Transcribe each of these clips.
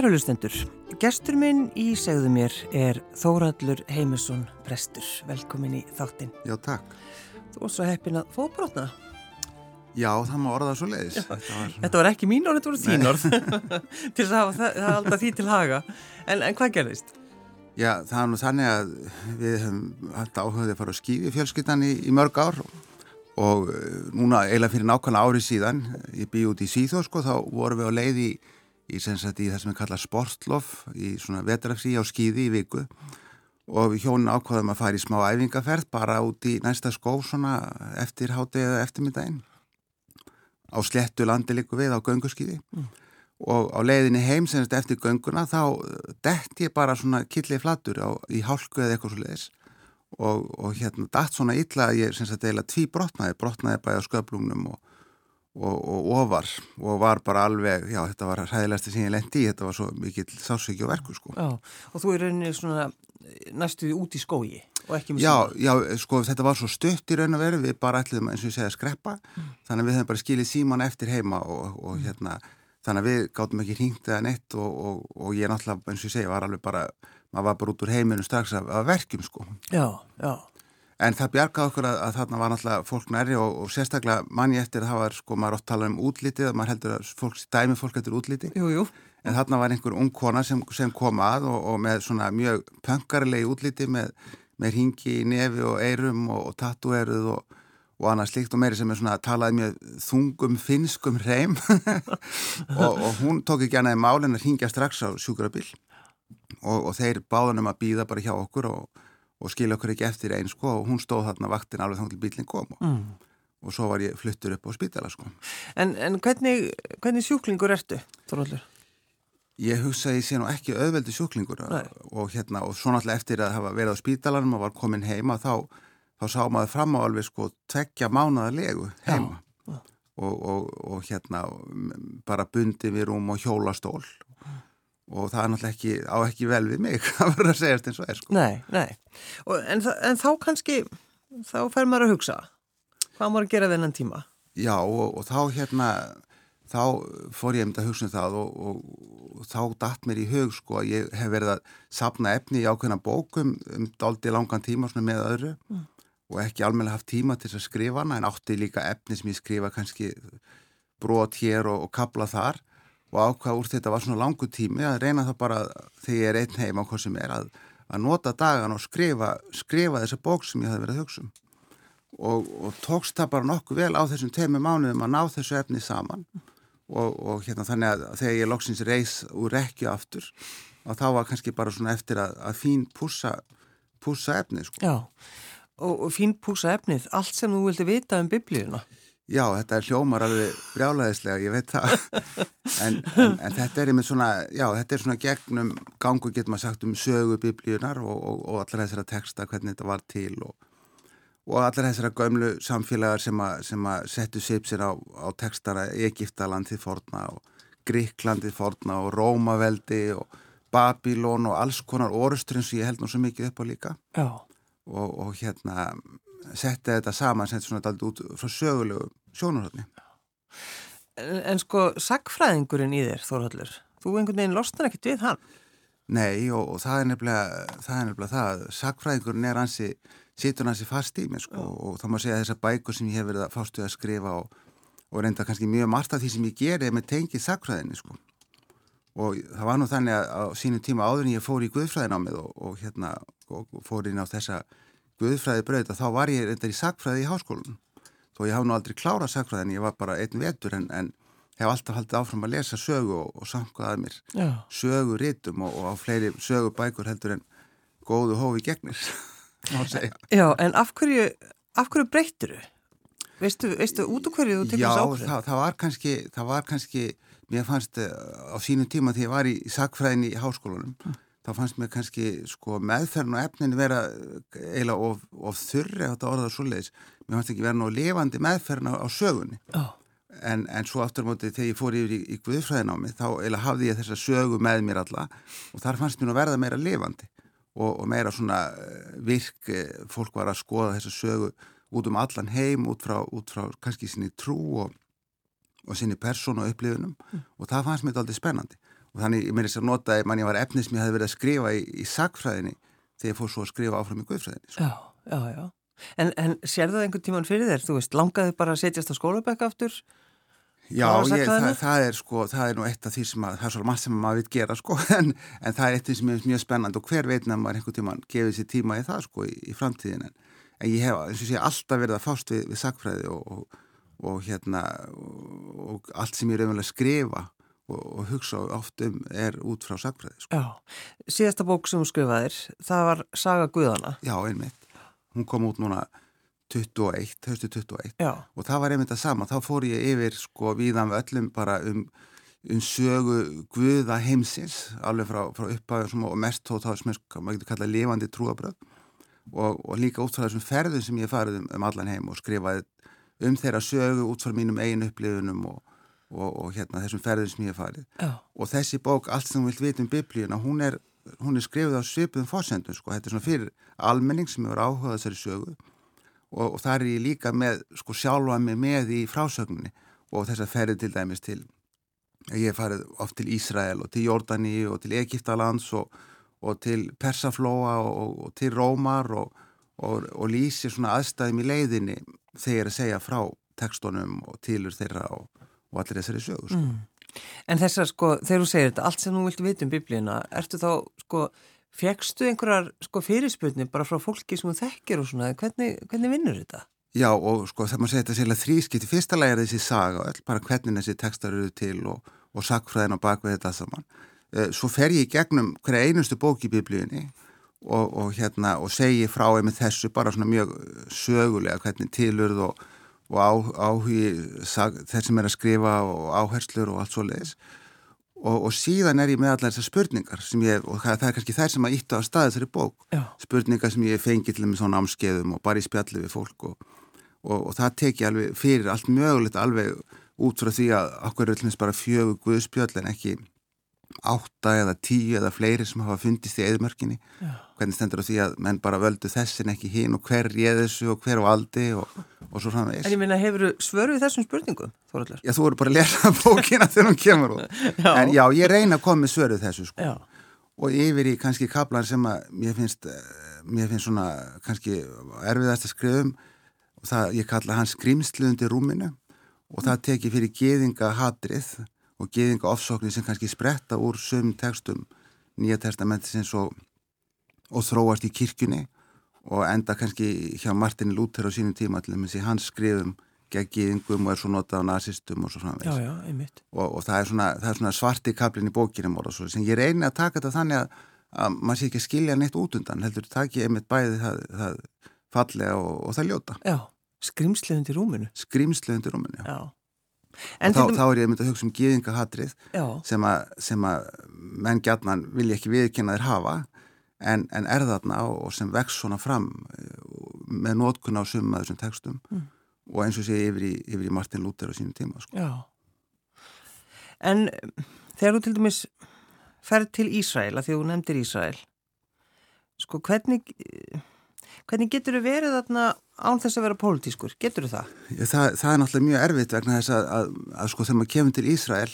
Kæra lustendur, gestur minn í segðu mér er Þóraldur Heimisson prestur. Velkomin í þáttinn. Já, takk. Þú var svo heppin að fóðbrotna. Já, það má orða svo leiðis. Þetta var, þetta var ekki mín orð, þetta voru þín orð. til að hafa það, það alltaf því til haga. En, en hvað gerðist? Já, það er nú þannig að við höfum alltaf áhugaðið að fara að skýði fjölskyttan í, í mörg ár og núna eiginlega fyrir nákvæmlega árið síðan, ég bý út í Síþó sko, þá vorum við á leið í, í, sagt, í það sem við kalla sportlof í svona vetrafsí á skýði í viku. Og hjónin ákvaðum að fara í smá æfingaferð bara út í næsta skó svona eftir hátið eða eftirmyndaginn á slettu landi líku við á gönguskýði mm. og á leiðinni heim semst eftir gönguna þá dætt ég bara svona killið flattur á, í hálku eða eitthvað svo leiðis og, og hérna dætt svona illa að ég semst að deila tví brotnaði, brotnaði bæði á sköflunum og, og, og ofar og var bara alveg, já þetta var hæðilegast sem ég lendi í, þetta var svo mikill sásöki og verku sko. Já, og þú er rauninni svona næstuði út í skógi og ekki með já, síma. Já, sko þetta var svo stutt í raun og veru, við bara ætliðum eins og ég segja að skreppa, mm. þannig að við hefum bara skilið síman eftir heima og, og mm. hérna þannig að við gáttum ekki hringt eða neitt og, og, og ég náttúrulega, eins og ég segja, var alveg bara maður var bara út úr heiminu strax af, af verkjum sko. Já, já. En það bjargaði okkur að, að þarna var náttúrulega fólk næri og sérstaklega manni eftir að það var, sko, maður ótt tala um útlitið, maður heldur að fólk, dæmi fólk eftir útliti. Jú, jú. En þarna var einhver ung kona sem, sem kom að og, og með svona mjög pönkarlegi útliti með, með ringi í nefi og eirum og, og tattueruð og, og annað slikt og meiri sem er svona talaði mjög þungum finskum hreim. Og hún tók ekki annað í málinn að ringja strax á sjúkrabill og þeir báðanum að býða bara hjá okkur og skilja okkur ekki eftir einn sko og hún stóð þarna vaktin alveg þá til bílinn kom og mm. og svo var ég fluttur upp á spítala sko. En, en hvernig, hvernig sjúklingur ertu, Þorvaldur? Ég hugsa að ég sé nú ekki auðveldi sjúklingur og hérna og svo náttúrulega eftir að hafa verið á spítalanum og var komin heima þá, þá sá maður fram á alveg sko tvekja mánuða legu heima. Og, og, og hérna bara bundi við rúm og hjólastól og það er náttúrulega ekki á ekki vel við mig að vera að segjast eins og er sko. Nei, nei, og, en, en þá kannski þá fer maður að hugsa hvað maður að gera þennan tíma Já og þá hérna þá fór ég um þetta að hugsa um það og, og, og þá dætt mér í hug sko að ég hef verið að sapna efni í ákveðna bókum um daldi langan tíma með öðru mm. og ekki almenna haft tíma til að skrifa hana en átti líka efni sem ég skrifa kannski brot hér og, og kabla þar og ákvað úr þetta var svona langu tími að reyna það bara þegar ég er einn heima á hvað sem er að, að nota dagan og skrifa, skrifa þessa bók sem ég hef verið að hugsa um og, og tókst það bara nokkuð vel á þessum teimu mánuðum að ná þessu efni saman og, og hérna þannig að þegar ég loksins reys úr rekju aftur og þá var kannski bara svona eftir að, að fín púsa, púsa efnið sko. Já, og, og fín púsa efnið, allt sem þú vildi vita um biblíuna. Já, þetta er hljómar alveg brjálæðislega, ég veit það, en, en, en þetta er einmitt svona, já, þetta er svona gegnum gangu, getur maður sagt, um sögu biblíunar og, og allar þessara texta, hvernig þetta var til og og allar þessara gömlu samfélagar sem að, sem að settu sipsir á, á textara Egiptalandið forna og Gríklandið forna og Rómaveldi og Babilón og alls konar orðsturinn sem ég held nú svo mikið upp á líka. Og, og hérna setja þetta saman sem þetta svona daldi út frá sögulegu sjónurhaldni en, en sko sagfræðingurinn í þér Þórhallur, þú einhvern veginn losnar ekkert við hann. Nei og, og það er nefnilega það er nefnilega það, sagfræðingurinn er hansi situr hansi fast í mig sko, og þá má segja að þessar bækur sem ég hef verið að fástu að skrifa og, og reynda kannski mjög margt af því sem ég geri með tengið sakfræðinni sko. og það var nú þannig að á sínum tíma áður en ég fór í Guðfræðinámið og, og hérna og fór inn á þessa Guðfræði bröð þá var ég reyndar í sakfræði í háskólun þó ég haf nú aldrei klárað sakfræðin ég var bara einn vetur en, en hef alltaf haldið áfram að lesa sögu og, og samkvæðað mér Já. sögu rítum og á fleiri sögu bækur heldur en góðu hófi gegnir Já, en af hverju, af hverju breyttir þau? Veistu, veistu út af hverju þú tekur þessu áhrif? Já, það, það var kannski, það var kannski, mér fannst eh, á sínum tíma þegar ég var í sakfræðin í háskólanum, mm. Þá fannst mér kannski sko, meðferðin og efnin vera eh, eiginlega of, of þurri á þetta orðað svo leiðis. Mér fannst ekki vera nú lifandi meðferðin á, á sögunni. Oh. En, en svo aftur á móti þegar ég fór yfir í, í Guðfræðinámi þá eiginlega hafði ég þessa sögu með mér alla og þar fannst mér nú verða meira lifandi og, og meira svona eh, virk eh, fólk var að skoða þessa sögu út um allan heim, út frá, út frá kannski sinni trú og, og sinni persónu og upplifunum mm. og það fannst mér aldrei spennandi og þannig ég meiri þess að nota mann ég var efni sem ég hefði verið að skrifa í, í sagfræðinni þegar ég fór svo að skrifa áfram í guðfræðinni sko. Já, já, já En, en sér það einhvern tíman fyrir þér? Þú veist, langaði bara að setjast á skólabekka aftur? Já, ég, það, það er sko, það er nú eitt af því sem að, það er svo margt sem maður vil gera sko, en, en það er eitt sem er mjög spennand og hver veitna maður einhvern tíman gefið sér tíma í það sko í, í framtíðin en, en ég hef, eins og sé, alltaf verið að fást við, við sagfræði og, og, og hérna, og, og allt sem ég er auðvitað að skrifa og hugsa oft um er út frá sagfræði sko. Já, síðasta bók sem þú skrifaðir, það var Saga Guðana. Já, einmitt hún kom út núna 21, höstu 21 Já. og það var einmitt að sama, þá fór ég yfir sko viðan við öllum bara um, um sögu guða heimsins alveg frá, frá upphæðum og mest tótt á sem maður getur kallað lifandi trúabröð og, og líka út frá þessum ferðum sem ég farið um, um allan heim og skrifaði um þeirra sögu út frá mínum eigin upplifunum og, og, og hérna þessum ferðum sem ég farið. Já. og þessi bók, allt sem þú vilt vita um biblíuna, hún er hún er skrifið á svipuðum fórsendum sko, þetta er svona fyrir almenning sem hefur áhugað þessari sögu. Og, og það er ég líka með sko sjálfa mig með í frásögninni. Og þess að ferði til dæmis til ég hef farið oft til Ísrael og til Jordani og til Egiptalands og, og til Persaflóa og, og til Rómar og lýsir svona aðstæðum í leiðinni þegar að segja frá tekstunum og tilur þeirra og allir þessari sögu sko. mm. En þessar sko, þegar þú segir þetta, allt sem þú vilt vita um biblíuna, ertu þá sko, fegstu einhverjar sko fyrirspilni bara frá fólki sem þú þekkir og svona, hvernig, hvernig vinnur þetta? Já og sko þegar maður segir þetta sérlega þrískipt, í fyrsta lagi er þessi saga, öll, bara hvernig þessi tekstar eru til og, og sagfræðin og bakveð þetta saman. Eh, svo fer ég í gegnum hverja einustu bók í biblíunni og, og hérna og segi frá einmitt þessu bara svona mjög sögulega hvernig tilurð og og áhugi þeir sem er að skrifa og áherslur og allt svo leiðis og, og síðan er ég með allar þessar spurningar ég, og það er kannski þær sem að íttu á staði þessari bók Já. spurningar sem ég fengi til með svona ámskeðum og bara í spjalli við fólk og, og, og það tek ég alveg fyrir allt mögulegt alveg út frá því að okkur er allmis bara fjögur guðspjall en ekki átta eða tíu eða fleiri sem hafa fundist í eðmörkinni hvernig stendur á því að menn bara völdu þessin ekki hín og hver réð þessu og hver á aldi og, og svo framvegis? En ég minna, hefur þú svöruð þessum spurningum, Þoraldur? Já, þú voru bara að lesa bókina þegar hún kemur út. En já, ég reyna að koma með svöruð þessu sko. Og yfir í kannski kaplan sem að mér finnst mér finnst svona kannski erfiðast að skrifum og það, ég kalla hans skrimsluðundi rúminu. Og það teki fyrir geðinga hatrið og geðinga ofsóknir sem kannski spretta úr sömum tekstum nýja testamentisins og, og þróast í kirkjunni og enda kannski hjá Martin Luther á sínum tíma til þess að hans skrifum gegn geðingum og er svo notað á nazistum og svo framvegs og, og það er svona, svona svarti kaplin í bókinum og svo sem ég reyni að taka þetta þannig að, að maður sé ekki að skilja neitt út undan heldur það ekki einmitt bæði það, það fallega og, og það ljóta. Já, skrimsleðundi rúminu. Skrimsleðundi rúminu, já En þá, þá er ég mynda að hugsa um gíðingahatrið sem, sem að menn gætnan vilja ekki viðkynna þér hafa en, en er þarna og sem vex svona fram eh, með nótkunna á summa þessum textum mm. og eins og sé yfir í, yfir í Martin Luther á sínum tíma sko. En þegar þú til dæmis ferð til Ísrael, að því þú nefndir Ísrael sko hvernig Hvernig getur þau verið þarna án þess að vera pólitískur? Getur það? Það? Það er náttúrulega mjög erfitt vegna þess að, að, að sko þegar maður kemur til Ísrael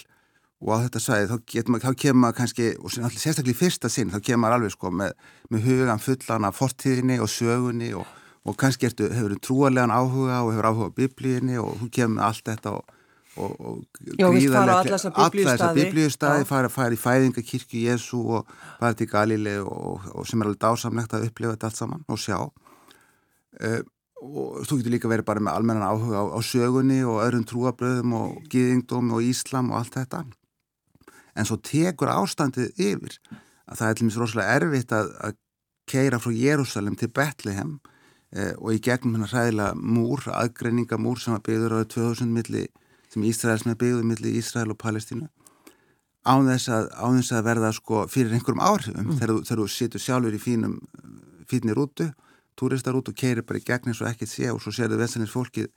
og á þetta sæði þá, þá kemur maður kannski, og sérstaklega í fyrsta sinn, þá kemur maður alveg sko með, með hugan fullan af fortíðinni og sögunni og, og kannski ertu, hefur þú trúarlegan áhuga og hefur áhuga á biblíinni og þú kemur með allt þetta og og, og Já, fara allar þessar biblíustæði fara, fara í fæðingakirkju Jésu og fara til Galíli og, og sem er alveg dásamlegt að upplifa þetta allt saman og sjá uh, og þú getur líka verið bara með almennan áhuga á, á sögunni og öðrum trúabröðum og gýðingdómi og Íslam og allt þetta en svo tekur ástandið yfir að það er til og meins rosalega erfitt að, að keira frá Jérúsalem til Betlehem uh, og í gegnum hennar ræðilega múr, aðgreiningamúr sem var byggður á 2000 milli sem Ísraels með byggðum millir Ísrael og Palestínu á þess að, á þess að verða sko fyrir einhverjum áhrifum mm. þegar, þegar þú situr sjálfur í fínum fínir útu, túristar út og keirir bara í gegn eins og ekkert sé og svo sér þau vesenins fólkið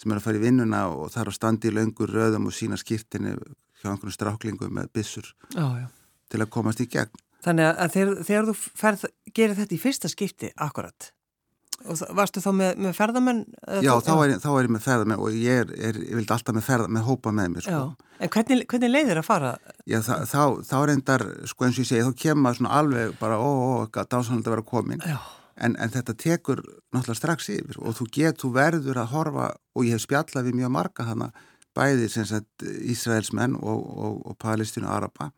sem er að fara í vinnuna og þarf að standi í löngur röðum og sína skýrtinni hjá einhvern stráklingum með bissur já, já. til að komast í gegn. Þannig að þegar, þegar þú ferð, gerir þetta í fyrsta skipti akkurat Og varstu þá með, með ferðamenn? Já, þá er, ég, þá er ég með ferðamenn og ég, er, er, ég vildi alltaf með, ferða, með hópa með mér. Sko. En hvernig, hvernig leiðir að fara? Já, þá, þá, þá reyndar, sko eins og ég segi, þá kemur maður svona alveg bara, ó, ó, dásanlega að vera komin. En, en þetta tekur náttúrulega strax yfir og þú getur verður að horfa og ég hef spjallað við mjög marga þannig bæði sem sagt Ísraelsmenn og, og, og Palestínu og Araba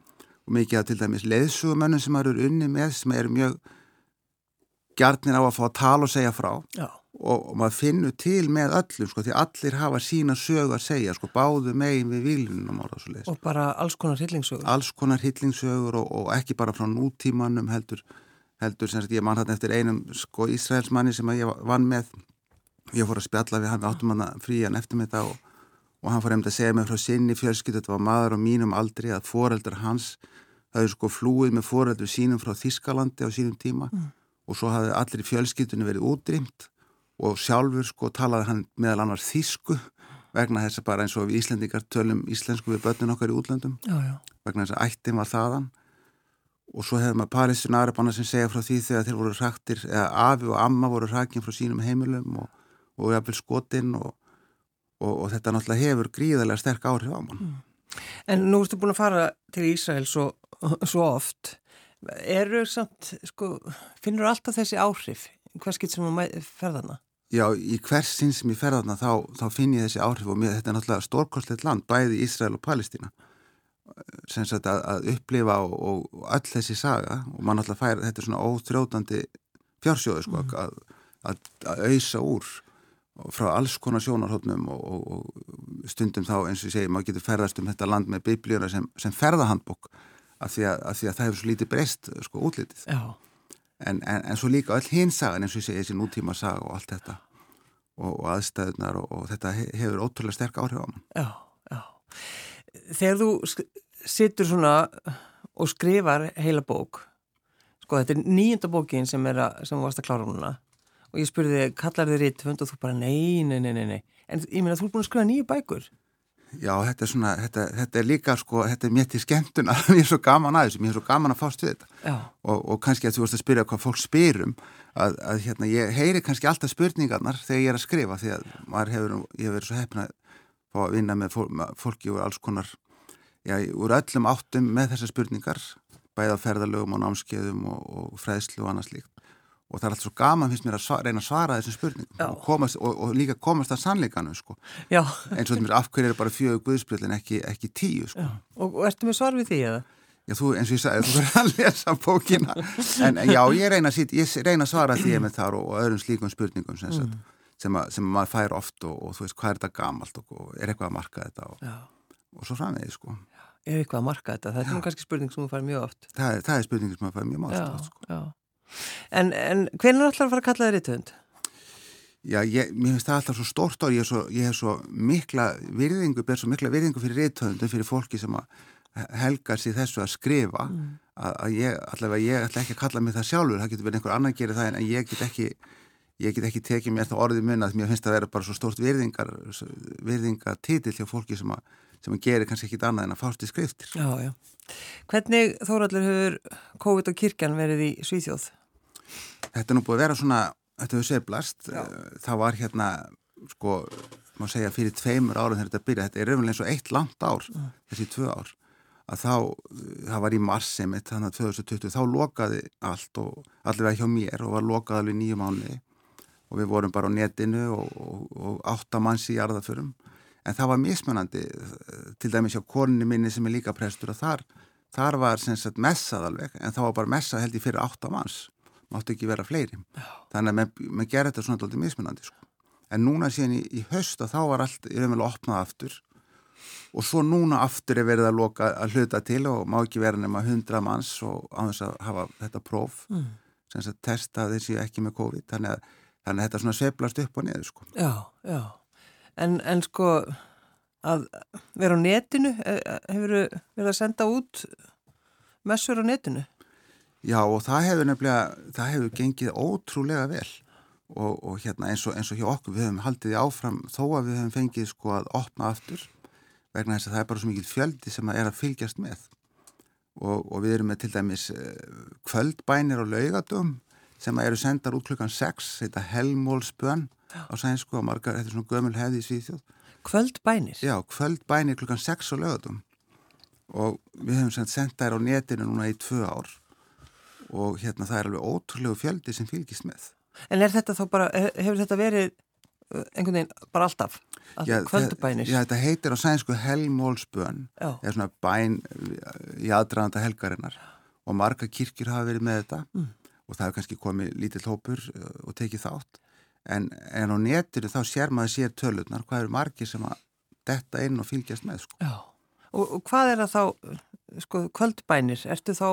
og mikið að til dæmis leðsugumönnum sem eru unni með sem eru mjög gjarnir á að fá að tala og segja frá. Og, og maður finnur til með öllum sko því allir hafa sína sög að segja sko báðu megin við viljunum og, og bara alls konar hillingssögur alls konar hillingssögur og, og ekki bara frá nútímanum heldur heldur sem sagt ég mann hann eftir einum sko Ísraelsmanni sem ég vann með ég fór að spjalla við hann við áttum hann frían eftir mig þetta og, og hann fór einmitt að segja mig frá sinni fjölskyld þetta var maður á mínum aldri að foreldrar hans það er sko flúið með foreldru sínum frá Þískalandi á sínum tíma mm. og svo hafði allir fjölskyldunni verið útrýmt og sjálfur sko talaði hann meðal annars Þísku vegna þess að bara eins og við Íslendingar tölum íslensku við börnun okkar í útlöndum já, já. vegna þess að ættin var þaðan og svo hefur maður Palestínu Arabanna sem segja frá því þegar þeir voru hraktir eða Afi og Amma voru hrakin frá sínum heimilum og, og jafnvel skotinn og, og, og þetta náttúrulega hefur gríðarlega sterk áhrif á mann mm. En nú ertu búin að fara til Ísrael svo, svo oft eru samt, sko finnur alltaf þessi áhrif hvað skilt sem að ferðana? Já, í hvers sinn sem ég ferðana þá, þá finn ég þessi áhrif og mér, þetta er náttúrulega stórkostlegt land, bæði Ísrael og Palestína sagt, að, að upplifa og, og öll þessi saga og mann alltaf fær þetta svona óþrjóðandi fjársjóðu sko, mm. að, að, að auðsa úr frá alls konar sjónarhóttnum og, og, og stundum þá eins og ég segi maður getur ferðast um þetta land með biblíuna sem, sem ferðahandbók af því, því að það hefur svo lítið breyst sko útlitið. En, en, en svo líka öll hins sagan eins og ég segi þessi nútíma saga og allt þetta og aðstæðunar og þetta hefur ótrúlega sterk áhrif á mann. Já, já þegar þú sittur svona og skrifar heila bók sko þetta er nýjönda bókin sem er að, sem varst að klára núna og ég spurði, kallar þið rítvönd og þú bara nei, nei, nei, nei, nei. En ég meina þú er búin að skrifa nýju bækur. Já, þetta er svona, þetta, þetta er líka sko, þetta er mér til skemmtun að mér er svo gaman aðeins, mér er svo gaman að fást við þetta. Og, og kannski að þú vorust að spyrja hvað fólk spyrum að, að hérna, ég heyri kannski alltaf spurningarnar þegar ég er að skrifa því að maður hefur, ég hefur verið svo hefna fá að vinna með fólki úr alls konar, já, úr öllum áttum með þessar spurningar, bæða ferðalögum og námskeiðum og, og fræðslu og annars líkt. Og það er alltaf svo gaman finnst mér að svara, reyna að svara þessum spurningum og, komast, og, og líka komast að sannleikanum sko. eins og þetta mér afhverjir er bara fjögur guðspillin ekki, ekki tíu sko. Og ertu með svar við því eða? Já, þú, eins og ég sagði, þú verður að lesa bókina en, en já, ég reyna, ég reyna að svara því með þar og öðrum slíkum spurningum sem sagt mm sem, að, sem maður fær oft og, og þú veist hvað er þetta gamalt og, og er eitthvað að marka þetta og, og svo framvegið sko. Já, Er eitthvað að marka þetta? Það er kannski spurning sem þú fær mjög oft. Það það er spurning sem maður fær mjög oft sko. En, en hvernig er alltaf að fara að kalla það rítvönd? Já, ég, mér finnst það alltaf svo stórt og ég hef svo, svo mikla virðingu, ber svo mikla virðingu fyrir rítvöndum fyrir fólki sem helgar sér þessu að skrifa. Mm. að, að ég, allavega ég ætla ekki að kalla mig það sjálfur, það getur verið einhver annan að gera það en ég get ekki ég get ekki tekið mér það orðið mun að mér finnst að vera bara svo stórt virðingar virðingatitill hjá fólki sem að, sem að gerir kannski ekkit annað en að fást í skriftir Já, já. Hvernig þóraldur hefur COVID og kirkjan verið í Svíþjóð? Þetta er nú búið að vera svona þetta hefur seglast það var hérna sko, má segja fyrir tveimur árum þegar þetta byrja, þetta er raunlega eins og eitt langt ár mm. þessi tvö ár að þá, það var í marsi mitt þannig að 2020, þá lokaði allt og allir hjá mér og var lokað alveg nýju mánuði og við vorum bara á netinu og, og, og áttamanns í jarðaförum en það var mismunandi til dæmis hjá korni minni sem er líka prestur og þar, þar var sagt, messað alveg en það var bara messað held í fyrir áttamanns máttu ekki vera fleiri. Þannig að maður gerði þetta svona alltaf mismunandi sko. en núna síðan í, í höst þá var allt raunverulega opnað aftur. Og svo núna aftur er verið að loka að hluta til og má ekki vera nema 100 manns og á þess að hafa þetta próf. Mm. sem að testa þessi ekki með COVID þannig að þannig að þetta svona seplast upp og niður sko. Já, já, en, en sko að vera á netinu e, e, hefur verið að senda út messur á netinu? Já og það hefur nefnilega, það hefur gengið ótrúlega vel og, og hérna eins og, eins og hjá okkur við höfum haldið í áfram þó að við höfum fengið sko að opna aftur vegna þess að það er bara svo mikið fjöldi sem að er að fylgjast með og, og við erum með til dæmis eh, kvöldbænir og laugadum sem eru sendar út klukkan 6 þetta helmólsbönn á sænsku og margar, þetta er svona gömul hefði í Svíþjóð Kvöldbænir? Já, kvöldbænir klukkan 6 á lögatum og við hefum sendt þær á netinu núna í tvö ár og hérna það er alveg ótrúlegu fjöldi sem fylgist með. En er þetta þá bara, hefur þetta verið uh, einhvern veginn bara alltaf? Já, kvöldubænir? Já, þetta heitir á sænsku helmólsbön, eða svona bæn í aðdraðanda helgarinnar og marga kirkjur hafa verið með þetta mm. Og það hefur kannski komið lítill hópur uh, og tekið þátt en, en á netinu þá sér maður sér tölurnar hvað eru margi sem að detta inn og fylgjast með sko. Já, og, og hvað er það þá, sko, kvöldbænir, ertu þá,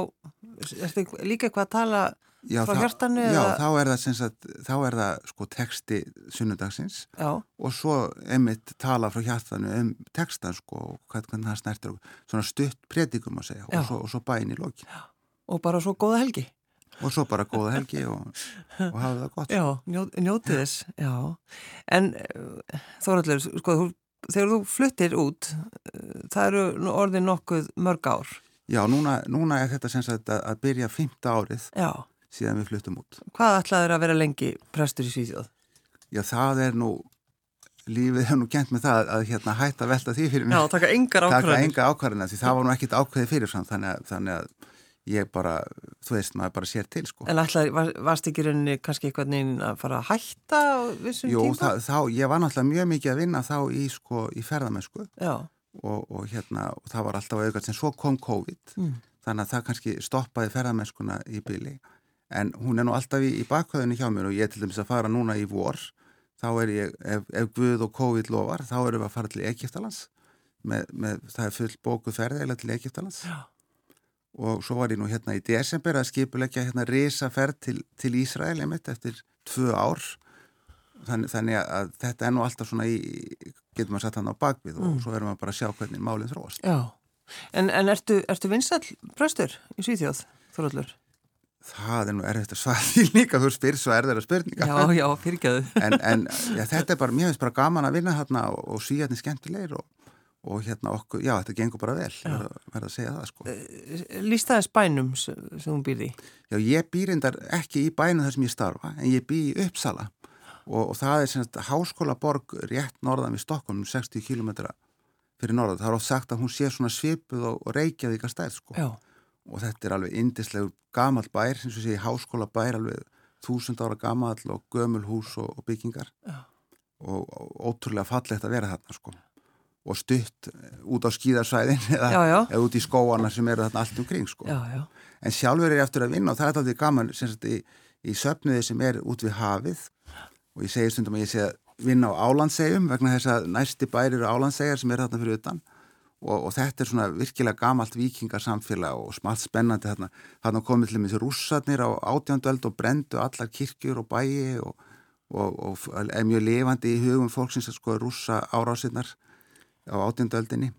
ertu líka eitthvað að tala já, frá hjartanu? Já, þá er það, sagt, þá er það sko texti sunnudagsins já. og svo emitt tala frá hjartanu um textan sko, hvernig það snertir svona stutt predikum að segja og svo, og svo bæn í lokin. Já, og bara svo góða helgi. Og svo bara góða helgi og, og hafa það gott. Já, njó, njótið þess, já. En eh, Þóraldur, sko, þegar þú fluttir út, eh, það eru orðið nokkuð mörg ár. Já, núna, núna er þetta sem sagt að byrja fymta árið Já. síðan við fluttum út. Hvað ætlaður að vera lengi prestur í Svíðjóð? Já, það er nú, lífið er nú kent með það að hérna, hætta velta því fyrir mig. Já, taka engar ákvarðanir. Taka engar ákvarðanir, því það var nú ekkit ákveðið fyrir þannig að, þannig að ég bara, þú veist, maður bara sér til sko. En alltaf, var, varst ekki rauninni kannski eitthvað neyn að fara að hætta vissum tíma? Jú, þá, ég var náttúrulega mjög mikið að vinna þá í sko, í ferðamennsku. Og, og hérna, og það var alltaf auðvitað sem svo kom COVID. Mm. þannig að það kannski stoppaði ferðamennskuna í byli, en hún er nú alltaf í, í bakhauðinu hjá mér og ég er til dæmis að fara núna í vor, þá er ég ef, ef Guð og COVID lofar, þá erum við að fara til Egiptalands með, með, það er full bókuð Já og svo var ég nú hérna í desember að skipulegja hérna risaferð til, til Ísrael einmitt eftir tvö ár. Þannig, þannig að þetta er nú alltaf svona í, getur maður satt hann á bakvið og mm. svo verður maður bara að sjá hvernig málinn þróast. Já, en, en ertu, ertu vinsall pröstur í Svíþjóð, Þorallur? Það er nú erfitt að svara því líka þú spyr svo er þeirra spurninga Já, já, fyrirgjöðu En, en já, þetta er bara, mér finnst bara gaman að vinna hérna og, og svíjarnir skemmtilegir og og hérna okkur, já þetta gengur bara vel verða að segja það sko. Eh, Lýstaðis bænum sem þú býrði? Já ég býrindar ekki í bænum þar sem ég starfa en ég bý í Uppsala. Og, og það er semst háskóla borg rétt norðan við Stokkon 60 km fyrir norðan, það er oft sagt að hún sé svona svipuð og, og reykjaði ykkar stæð sko. Já. og þetta er alveg indislegur gamal bær, sem sé háskóla bær alveg þúsund ára gamal og gömul hús og, og byggingar. Og ótrúlega fallegt að vera þarna sko og stutt út á skíðarsvæðin eða, eða út í skóana sem eru þarna allt umkring sko. já, já. en sjálfur er ég eftir að vinna og það er alltaf gaman sagt, í, í söpniði sem er út við hafið. Og ég segir stundum að ég sé að vinna á álandsegjum vegna þess að næsti bæri eru álandsegar sem er þarna fyrir utan. Og, og þetta er svona virkilega gamalt vikingarsamfélag og smalt spennandi þarna. Þarna komið til þessi rússarnir á átjandöld og brendu allar kirkjur og bæi og, og, og er mjög lifandi í hugum fólksins að sko rússa árásinnar á átjöndaöldinni.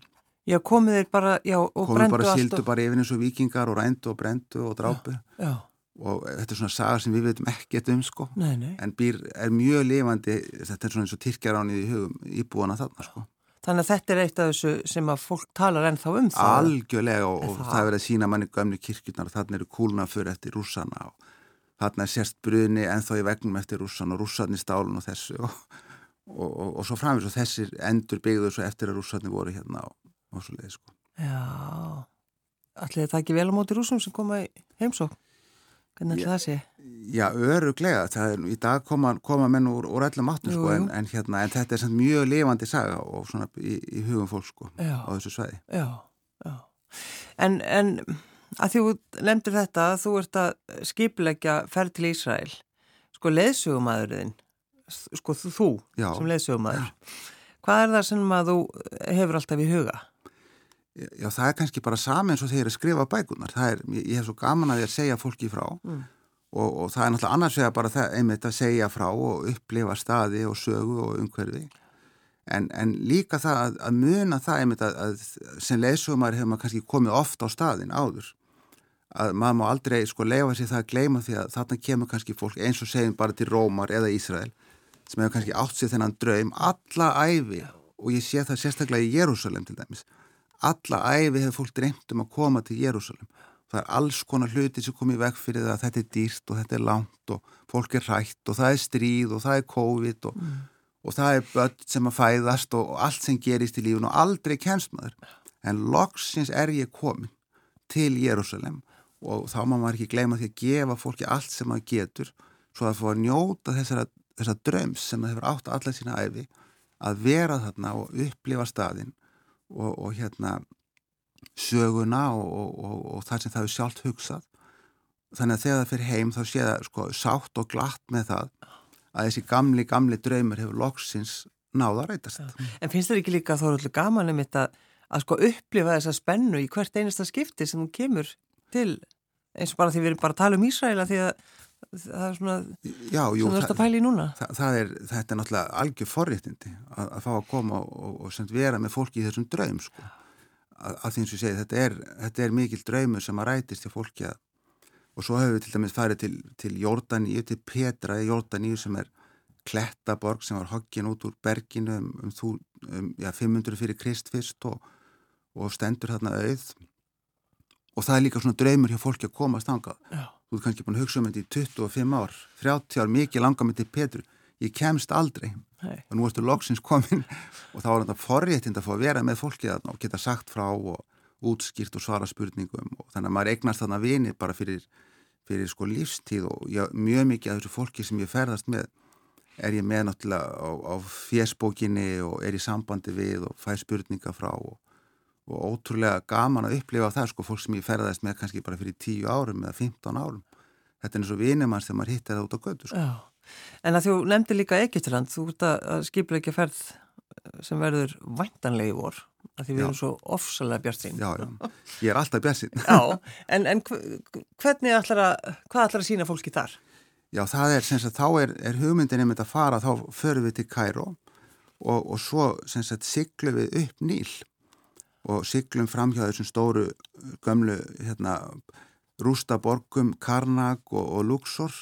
Já, komið þeir bara, já, og komið brendu bara, allt. Komið bara, síldu bara yfir eins og vikingar og rændu og brendu og drápu. Já, já. Og þetta er svona saga sem við veitum ekkert um, sko. Nei, nei. En býr er mjög lifandi, þetta er svona eins og Tyrkjaránið í hugum íbúana þarna, sko. Þannig að þetta er eitt af þessu sem að fólk talar ennþá um það. Algjörlega og, og það, það er verið að sína manni gömni kirkjurnar og þarna eru kúluna fyrir eftir rússana og þarna er sérst bruni ennþá í vegnum eftir rússan og rússarni stálun og þessu og og, og, og svo framins og þessir endur byggðu svo eftir að rússarnir voru hérna á, á svo leið sko. Já, allir það ekki vel á móti rússum sem koma í heimsók hvernig ætla það sé? Já, öruglega, það er, í dag koma, koma menn úr, úr öllum áttum sko, en, en, hérna, en þetta er samt mjög lifandi saga og svona í, í hugum fólk sko já. á þessu sveiði. Já, já. En, en að þú lemdur þetta að þú ert að skipleggja ferð til Ísrael, sko leðsugumæðurinn sko þú Já. sem leðsögumæður hvað er það sem að þú hefur alltaf í huga? Já, það er kannski bara saman eins og þeir að skrifa bækunar er, ég hef svo gaman að ég að segja fólki frá mm. og, og það er náttúrulega annars vega bara það, einmitt að segja frá og upplifa staði og sögu og umhverfi en, en líka það að, að muna það einmitt að, að sem leðsögumæður hefur maður kannski komið ofta á staðin áður að maður má aldrei sko leifa sér það að gleima því að þarna kemur kannski fólk eins og segjum bara til Rómar eða Ísrael sem hefur kannski átt sér þennan draum alla æfi og ég sé það sérstaklega í Jérúsalem til dæmis. Alla æfi hefur fólk dreymt um að koma til Jérúsalem það er alls konar hluti sem komið vekk fyrir það að þetta er dýrt og þetta er langt og fólk er hrætt og það er stríð og það er COVID og, mm. og það er börn sem að fæðast og, og allt sem gerist í lífun og aldrei kemst maður. En loksins er ég komin til Jérúsalem og þá má maður ekki gleyma því að gefa fólki allt sem maður getur svo að fá að njóta þessara, þessara dröms sem það hefur átt allar sína æfi að vera þarna og upplifa staðin og, og hérna söguna og, og, og það sem það er sjálft hugsað þannig að þegar það fyrir heim þá sé það sko sátt og glatt með það að þessi gamli, gamli draumur hefur loksins náða að reytast. Já. En finnst þetta ekki líka þó allir gaman um þetta að sko upplifa þessa spennu í hvert einasta skipti sem hún kemur til eins og bara því við erum bara að tala um Ísraela því að það er svona Já, jú, sem þú ert að pæla í núna. Það, það er, þetta er náttúrulega algjör forréttindi að, að fá að koma og, og, og vera með fólki í þessum draum sko. að, að því eins og ég segi, þetta er, þetta er mikil draumur sem að rætist til fólki að og svo hefur við til dæmis farið til, til Jórdaníu, til Petra í Jórdaníu sem er Klettaborg sem var hoggin út úr berginu um, um, um já, 500 fyrir Krist fyrst og, og stendur þarna auð og það er líka svona draumur hjá fólki að koma að stanga Já. Þú er kannski búin að hugsa um þetta í 25 ár. 30 ár, mikið langar mig til Petru. Ég kemst aldrei. Nei. og nú ertu loksins komin. Og þá er þetta forréttind að fá að vera með fólki og geta sagt frá og útskýrt og svara spurningum. Og þannig að maður eignast þarna vini bara fyrir, fyrir sko lífstíð. Og ég, mjög mikið af þessu fólki sem ég ferðast með er ég með náttúrulega á, á fjesbókinni og er í sambandi við og fæ spurninga frá og, og ótrúlega gaman að upplifa það sko fólk sem ég ferðast með kannski bara fyrir 10 árum eða 15 árum þetta er eins og vinumann sem maður hittir það út á götu sko. En að þú nefndi líka Egyptaland, þú ert að skipla ekki ferð sem verður væntanlegi vor að því við Já. erum svo ofsalega bjartinn. Já, ég er alltaf Já, en, en hv- hvernig ætlar að, hvað ætlar að sína fólki þar? Já, það er, sem sagt, þá er, er hugmyndin einmitt að fara, þá förum við til Kæró og, og svo, sem sagt, siglum við upp Níl og siglum fram hjá þessum stóru gömlu, hérna, rústaborgum, Karnag og, og Luxor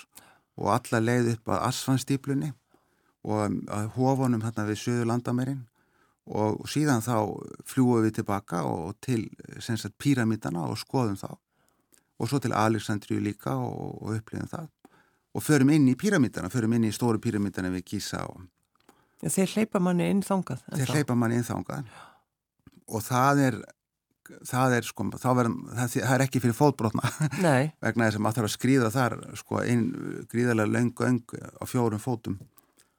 og alla leið upp að Asfanstýplunni og að hofunum hérna við Suður landamærin og, síðan þá fljúum við tilbaka og til, píramítana og skoðum þá. Og svo til Alexandríu líka og, og upplifum það. Og förum inn í píramítana, förum inn í stóru píramítana við Gísa og Já, þeir hleypa manni inn þangað. þeir hleypa manni inn þangað og það er það er sko, verðum, það, það er ekki fyrir fótbrotna. Vegna þess að maður þarf að skrýða þar sko inn gríðarlega löngu öng á fjórum fótum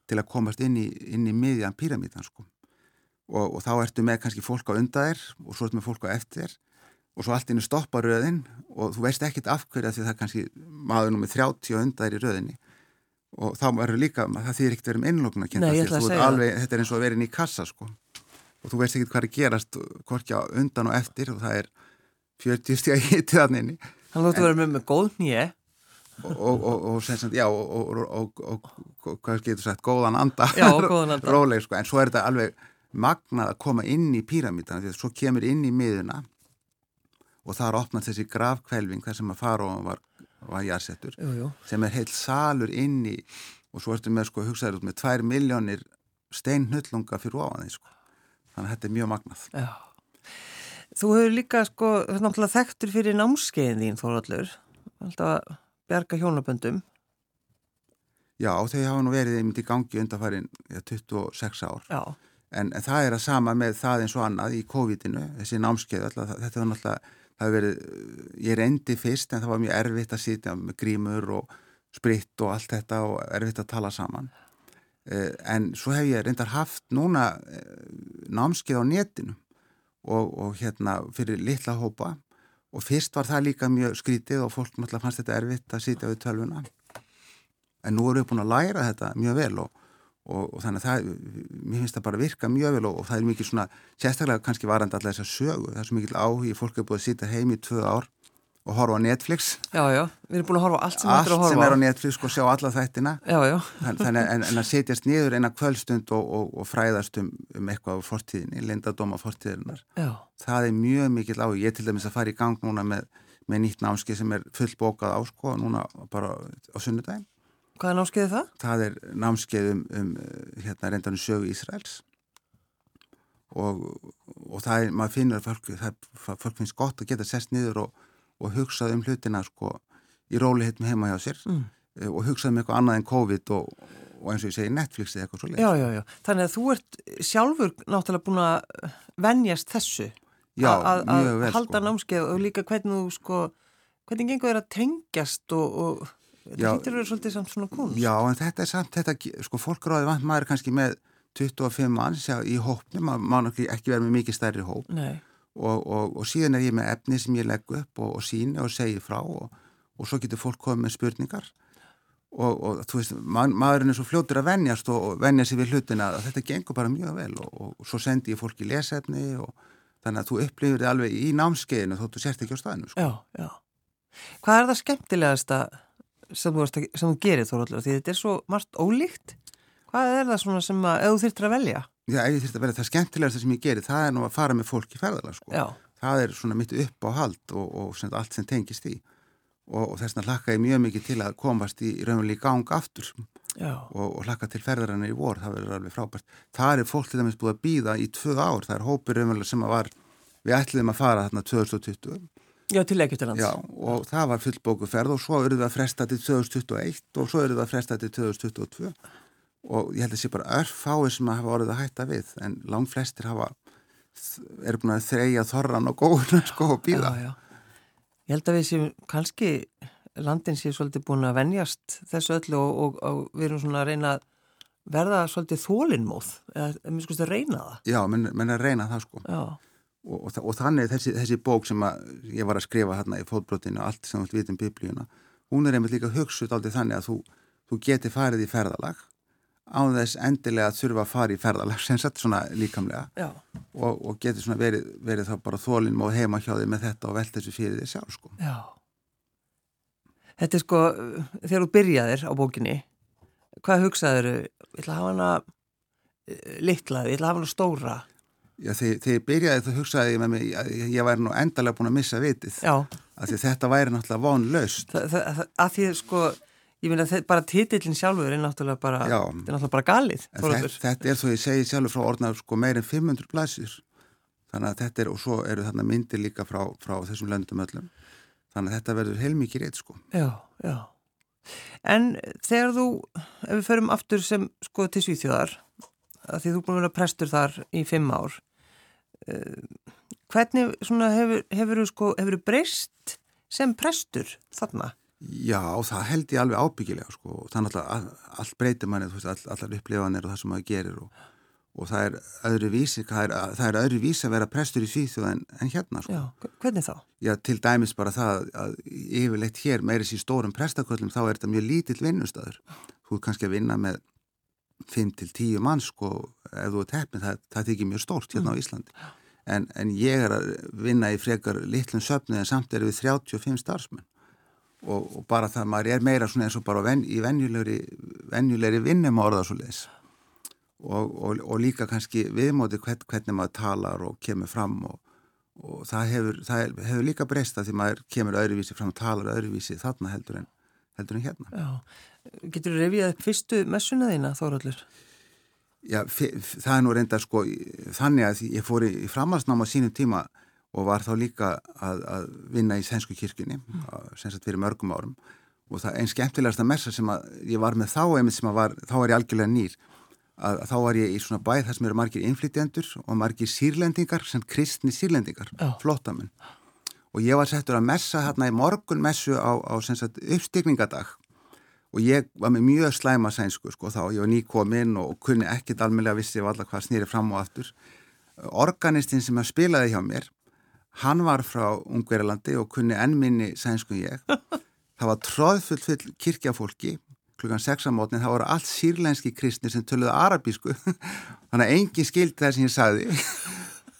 til að komast inn í, inn í miðjan píramítan sko. Og, og þá ertu með kannski fólk á undaðir og svo ertu með fólk á eftir og svo allt inn stoppa röðin og þú veist ekkit af hverja því það kannski maður nummið 30 undaðir í röðinni. Og þá verður líka, það þýðir ekkert verið um innlókn að ég ætla að alveg, þetta er eins og að vera inn í kassa sko og þú veist ekkert hvað er að gerast hvorki á undan og eftir og það er 40 stíða hitið hann inni. Hann lóttu vera með með góð nýje. og, og, og, og sem sagt, já og, og, og hvað getur sagt, góðan anda. Já, góðan anda. róleg, sko, en svo er þetta alveg magnað að koma inn í píramítana því að svo kemur inn í miðuna og það er opnað þessi grafkvelving þar sem að fara og var, var jarsettur sem er heilt salur inn í og svo ertu með, sko, hugsaður út með tvær miljónir steinhullunga fyrir ofan því, sko þannig að þetta er mjög magnað Já. Þú hefur líka sko, náttúrulega þekktur fyrir námskeiðin þín þóraldur, alltaf að bjarga hjónaböndum. Já, þau hafa nú verið einmitt í gangi undanfærin ja, 26 ár Já, En, en það er að sama með það eins og annað í COVID-inu, þessi námskeið, alltaf, þetta var náttúrulega, það hefur verið, ég reyndi fyrst en það var mjög erfitt að sitja með grímur og spritt og allt þetta og erfitt að tala saman. Eh, En svo hef ég reyndar haft núna eh, námskeið á netinu og, og hérna fyrir litla hópa og fyrst var það líka mjög skrítið og fólk náttúrulega fannst þetta erfitt að sitja við tölvuna. En nú erum við búin að læra þetta mjög vel og Og, og þannig að það, mér finnst það bara virka mjög vel og, það er mikið svona, sérstaklega kannski varandi alltaf þess að sögu, það er svo mikið áhugi, fólk er búið að sitja heim í tvö ár og horfa á Netflix, já, já, við erum búin að horfa á allt sem allt er að sem horfa er á Netflix og sjá alla þættina, Já, já, Þann- þannig en, en að setjast niður eina kvöldstund og, og, og fræðast um, um eitthvað á fortíðinni, lindadóma fortíðirinnar, já, það er mjög mikið áhugi, ég til dæmis að fara í gang núna með, með nýtt námski sem er fullbókað á sko, núna bara á sunnudaginn. Hvað er námskeiðið það? það er námskeið um, um hérna reyndanum sögu Ísraels. Og, og það er, maður finnur að fólk, það, fólk finnst gott að geta sest niður og, og hugsað um hlutina sko í rólihettum heima hjá sér Mm. eh, og hugsað um eitthvað annað en COVID og, og eins og ég segi Netflix eða eitthvað svo leið. Já, já, já, þannig að þú ert sjálfur náttúrulega búin að venjast þessu. Já, að vel, halda sko. námskeið og líka hvernig þú sko, hvernig gengur þér að tengjast og, og þetta Já. hýttir verið svolítið samt svona kunst. Já, en þetta er samt, þetta, sko, fólk ráði vant maður kannski með 25 manns já, í hópni, maður má ekki, vera með mikið stærri hóp Nei, og, og, og síðan er ég með efni sem ég legg upp og, og síni og segi frá og, svo getur fólk komið með spurningar og, þú veist, ma maðurinn er svo fljótur að venjast og, venja sig við hlutina að þetta gengur bara mjög vel og, svo sendi ég fólki lesefni og þannig að þú upplifir þið alveg í námskeiðinu þóttu sért ekki á staðinu sko. já, já. Hvað er það skemmtilegasta sem þú, sem þú gerir Þóróldur? Því þetta er svo margt ólíkt. Hvað er það svona sem að, ef þú þyrftir að velja? Já, ef ég þurfti að vera það skemmtilegasta sem ég geri það er nú að fara með fólk í ferðalag sko. Já, það er svona mitt upp á hald og, og sem, allt sem tengist í og, og þess vegna hlakka ég mjög mikið til að komast í raunverulega í gang aftur. Já, og, og hlakka til ferðarinnar í vor, það verður alveg frábært. Það er fólk til dæmis búið að býða í tvö ár, það er hópur raunverulega sem að var, við ætliðum að fara þarna 2020 já, til Egyptalands. já, og það var fullbóku ferð og svo eruð við að fresta til 2021 og svo eruð við að fresta til 2022 og ég held að sé bara örfáir sem að hafa orðið að hætta við en langt flestir hafa eru búin að þreja þorran og góðuna sko og býða. Já, já. Ég held að við séum kannski landin séu svolítið búin að venjast þessu öllu og, og, og við erum svona að reyna að verða svolítið þólinnmóð eða mér skoðast að reyna það. Já, menn, menn að reyna það sko og, og, þa- og þannig þessi, þessi bók sem ég var að skrifa hérna í fótbrotinu og allt sem þú vilt vita um biblíuna hún er einmitt líka hugsuð aldrei þannig að þú, þú geti farið í ferðalag á þess endilega að þurfa að fara í ferðalag sem sett svona líkamlega og, og geti svona verið, verið þá bara þólinn og heima hjá þig með þetta og velta þessu fyrir þig sjálf sko. já. Þetta er sko, þegar þú byrjaðir á bókinni, hvað hugsaður, ég ætla að hafa hana eh, litla, ég ætla að hafa hana stóra. Já, þegar, þegar ég byrjaði þá hugsaði ég með mig að ég, væri nú endalega búin að missa vitið Já, að þetta væri náttúrulega vonlaust að því sko, ég meina bara titillin sjálfur er náttúrulega bara, er náttúrulega bara galið. Þetta, þetta er þó ég segi sjálfur frá orðnar sko meir en 500 blæsir. Þannig að þetta er, og svo eru þarna myndir líka frá, frá þessum löndum öllum. Þannig að þetta verður heilmikið rétt sko. Já, já. En þegar þú, ef við förum aftur sem sko til Svíþjóðar, því þú búin að vera prestur þar í fimm ár, uh, hvernig svona hefur, hefur þú sko, hefur þú breyst sem prestur þarna? Já, það held ég alveg ábyggilega sko. Þannig að all, allt breytir manni, veist, all, allar upplifanir og það sem maður gerir og, og það er öðru vísi, það er, það er öðru vísi að vera prestur í Svíþjóð en, en hérna sko. Já, hvernig þá? Já, til dæmis bara það að yfirleitt hér meiri sér stórum prestaköllum þá er þetta mjög lítill vinnustæður. Þú er kannski að vinna með 5-10 manns sko ef þú er teppin, það, það þykir mjög stórt hérna á Íslandi. En, en ég er að vinna í frekar litlum söfnu en samt er við 35 starfsmenn og, og bara það maður er meira svona eins og bara ven, í venjulegri, venjulegri vinnum orða svo leis. Og, og, og líka kannski viðmóti hvern, hvernig maður talar og kemur fram og og það hefur, það hefur líka breyst að því maður kemur öðruvísi fram og talar öðruvísi þarna heldur en, heldur en hérna. Já, getur þú revið upp fyrstu messuna þína, Þóraldur? Já, það er nú reynda sko þannig að ég fór í, í framhalsnáma sínum tíma og var þá líka að, að vinna í Sænsku kirkjunni mm. sem sagt fyrir mörgum árum. Og það einn skemmtilegasta messa sem að ég var með þá einmitt sem að var, þá var ég algjörlega nýr. Að, að þá var ég í svona bæð þar sem eru margir innflytjendur og margir sírlendingar sem kristni sírlendingar, Já. flottamenn og ég var settur að messa hérna í morgunmessu á, á sem sagt uppstigningadag og ég var með mjög slæma sænsku sko þá, ég var nýkominn og kunni ekkit almeinlega vissi allar hvað snýri fram og aftur. Organistinn sem að spilaði hjá mér hann var frá Ungverilandi og kunni ennminni sænsku ég. Það var tróðfull full kirkjafólki klukkan 6 á mótni, það voru allt sírlenski kristnir sem töluðu arabísku. Þannig að engin skildi það sem ég sagði.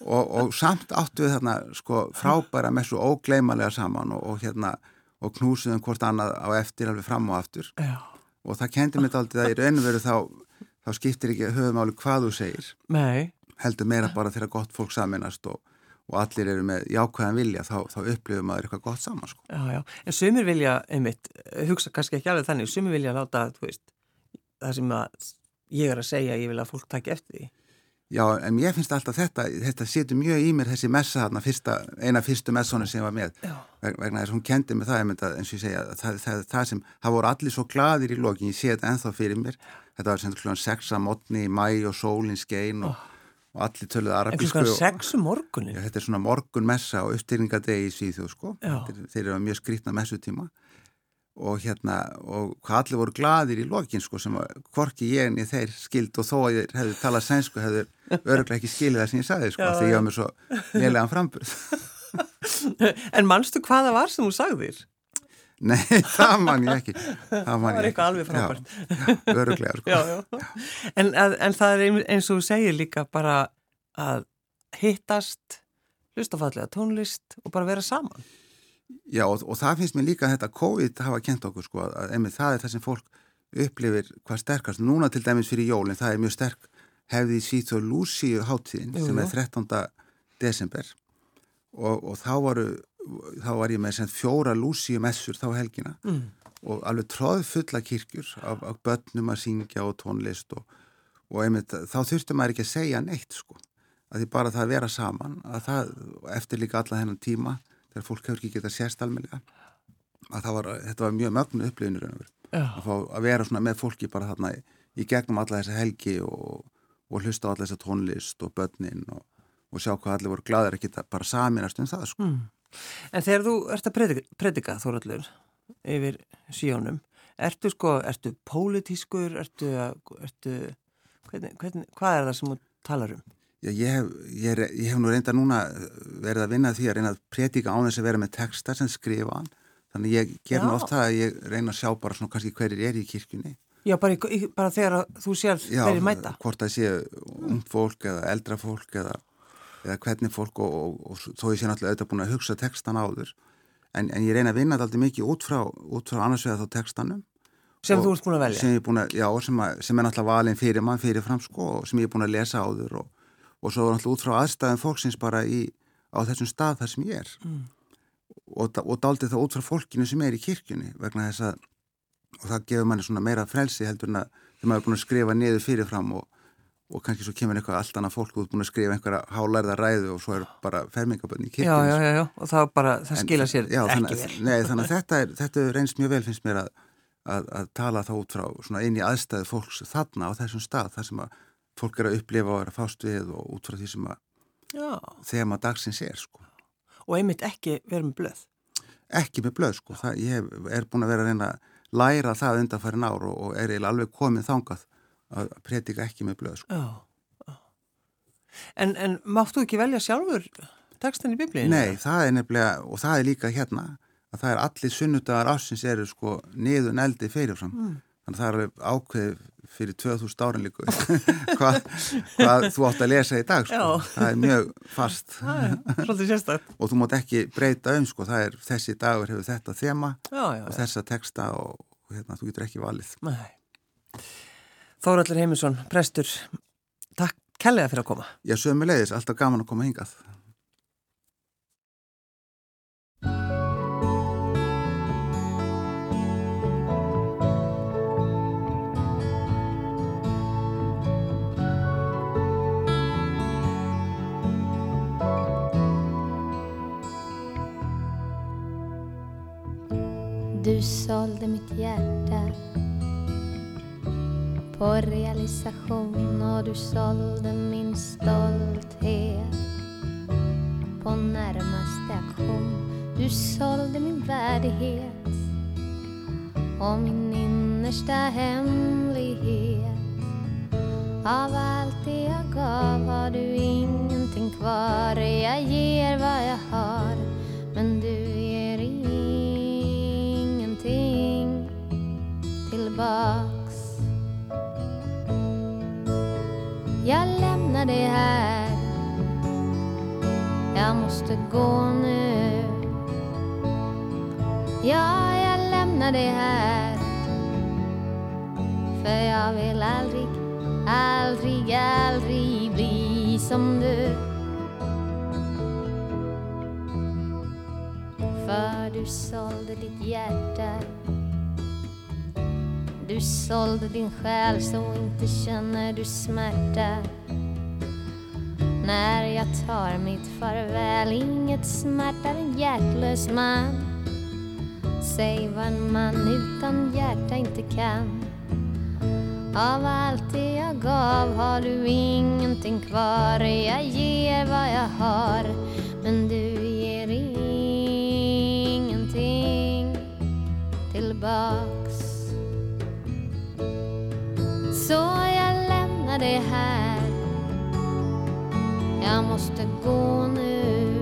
Og, og samt áttu við þarna sko frábæra með svo ógleymalega saman og, og hérna og knúsuðum hvort annað á eftir alveg fram og aftur. Já. og það kendi mér aldrei að í raun og veru þá, þá skiptir ekki höfumáli hvað þú segir. Nei, heldur meira bara þegar gott fólk saminast og, og allir eru með jákvæðan vilja þá, þá upplifum maður eitthvað gott saman sko. já, já. En sumir vilja, einmitt, hugsa kannski ekki alveg þannig, sumir vilja láta, veist, það sem að ég er að segja, ég vil að fólk taki eftir því. Já, en mér finnst alltaf þetta, þetta setur mjög í mér þessi messa þarna, fyrsta, eina fyrstu messonu sem ég var með. Veg, vegna þess að hún kendi mig það, ég myndi að, eins og ég segja, það, það, það, sem, það voru allir svo gladir í lokin, ég sé þetta enþá fyrir mér, þetta var sem klúan 6 að mótni í mæ og sólin skein og, og allir töluð arabísku. En klukkan 6 um? Já, þetta er svona morgunmessa og uppstyrningadegi í Svíþjóð sko. Þeir, eru mjög skrítna messutíma og hérna, og hvað allir voru gladir í lokin sko sem að hvorki ég en ég þeir skild og þó að ég hefði talað sænsku hefði öruglega ekki skilið það sem ég sagði sko, því ég var mér svo lélega framburð. En mannstu hvaða var sem þú sagðir? Nei, það man ég ekki. Það, það var eitthvað alveg frábært. Já, öruglega sko. Já, já. En, að, en það er eins og þú segir líka bara að hittast, hlustafallega tónlist og bara vera saman. Já og, og það finnst mér líka að þetta COVID hafa kent okkur sko að einmitt það er það sem fólk upplifir hvað sterkast. Núna til dæmis fyrir jólinn það er mjög sterk hefði síð þó Lúsíu háttíðin sem er 13. desember og, og þá, varu, þá var ég með fjóra Lúsíu messur þá helgina mm. og alveg tróð fulla kirkjur af, af börnum að syngja og tónlist og, og einmitt þá þurftum maður ekki að segja neitt sko að því bara það að vera saman að það eftir líka alla hennan tíma þegar fólk hefur ekki getað sérst almenlega að var, þetta var mjög mögnu upplifinur að að vera svona með fólki bara þarna í, í gegnum alla þessa helgi og, og hlusta á alla þessa tónlist og börnin og, og sjá hvað allir voru glæðir að geta bara saminast um það sko. mm. En þegar þú ert að predika, predika þóraldur yfir síjónum ertu sko, ertu pólitískur ertu, ertu hvernig, hvernig, hvað er það sem þú talar um? Já, ég hef, ég, er, ég hef nú reynda núna verið að vinna því að reyna að predika á þess að vera með texta sem skrifa hann. Þannig ég ger nú oft það að ég reyna að sjá bara svona kannski hverjir er í kirkjunni. Já, bara, í, bara þegar þú sér hverjir mæta. Já, hvort það sé ung fólk eða eldra fólk eða, eða hvernig fólk og, og, og, þó ég sé náttúrulega auðvitað búin að hugsa textan áður. En, en ég reyna að vinna þetta alltaf mikið út frá, út frá annars vegar þá textanum. Sem þú ert búin að velja? Sem, að, já, sem, að, sem er náttúrulega valin fyrir mann fyrir fram sko sem ég er búin að lesa áður og og svo alltaf út frá aðstæðan fólksins bara í, á þessum stað þar sem ég er mm. og, og daldið þá út frá fólkinu sem er í kirkjunni vegna þess að og það gefur manni svona meira frelsi heldur en að þegar maður er búin að skrifa niður fyrirfram og, og kannski svo kemur eitthvað allt annað fólk út búin að skrifa einhverja hálærða ræðu og svo er bara fermingabönni í kirkjunni Já, já, já, og það bara, það skila sér já, ekki. þannig, vel Nei, þannig að þetta er, þetta er reynst mjög vel finnst mér að, að, að tala þá út frá svona inn í aðstæðu fólks þarna á þessum stað þar sem að fólk er að upplifa og er að fást við og út frá því sem að þegar maður dagsins er sko. Og einmitt ekki verið með blöð? Ekki með blöð sko, það, ég er búin að vera að reyna að læra það undan farin ár og, og er alveg komið þangað að predika ekki með blöð sko. Já, já. En, en máttu ekki velja sjálfur tekstan í biblíinu? Nei, það er nefnilega, og það er líka hérna, að það er allir sunnudagar ásins eru sko niður neldi fyrirfram. Mm. Þannig að það er ákveð fyrir 2000 árin líku hvað, hvað þú átt að lesa í dag sko. það er mjög fast og þú mátt ekki breyta um sko. er, þessi dagur hefur þetta þema já, já, og þessa texta og hérna, þú getur ekki valið Þóraldur Heimisson, prestur takk kellega fyrir að koma. Já, sömulegis, alltaf gaman að koma hingað. Du sålde mitt hjärta på realisation och du sålde min stolthet på närmaste auktion. Du sålde min värdighet och min innersta hemlighet. Av allt det jag gav har du ingenting kvar. Jag ger vad jag har, men du ger ingenting tillbaks. Lämnar här. Jag måste gå nu. Ja, jag lämnar dig här. För jag vill aldrig, aldrig, aldrig bli som du. För du sålde ditt hjärta Du sålde din själ så inte känner du smärta när jag tar mitt farväl Inget smärtar en hjärtlös man. Säg vad en man utan hjärta inte kan. Av allt det jag gav har du ingenting kvar. Jag ger vad jag har. Gå nu.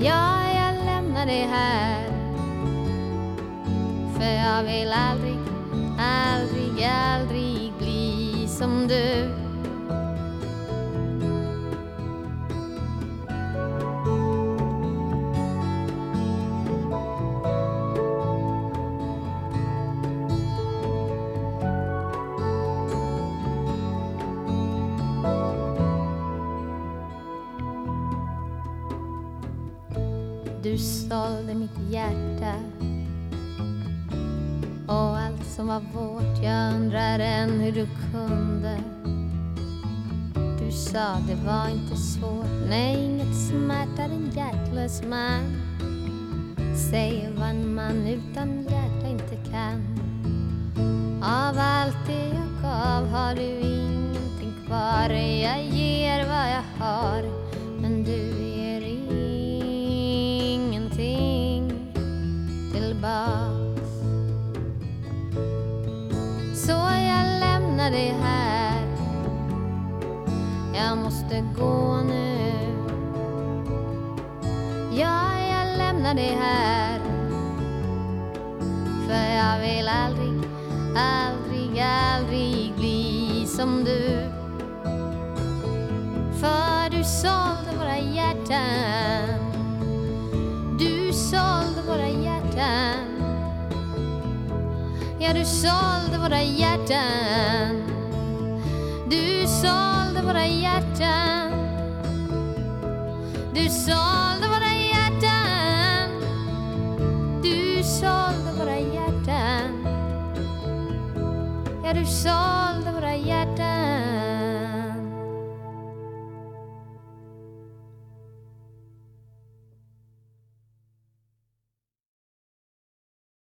Ja, jag lämnar det här. För jag vill aldrig, aldrig, aldrig bli som du. Du kunde. Du sa det var inte svårt. Nej, inget smärtar en hjärtlös man. Säg vad en man utan hjärta inte kan. Av allt det jag gav har du ingenting kvar. Jag ger vad jag har men du är jag lämnar här. Jag måste gå nu. Ja, jag lämnar dig här. För jag vill aldrig, aldrig, aldrig bli som du. För du sålde våra hjärtan. Du sålde våra hjärtan. Ja, du sålde våra hjärtan. Du sålde våra hjärtan. Du sålde våra hjärtan. Du sålde våra hjärtan. Ja, du sålde våra hjärtan.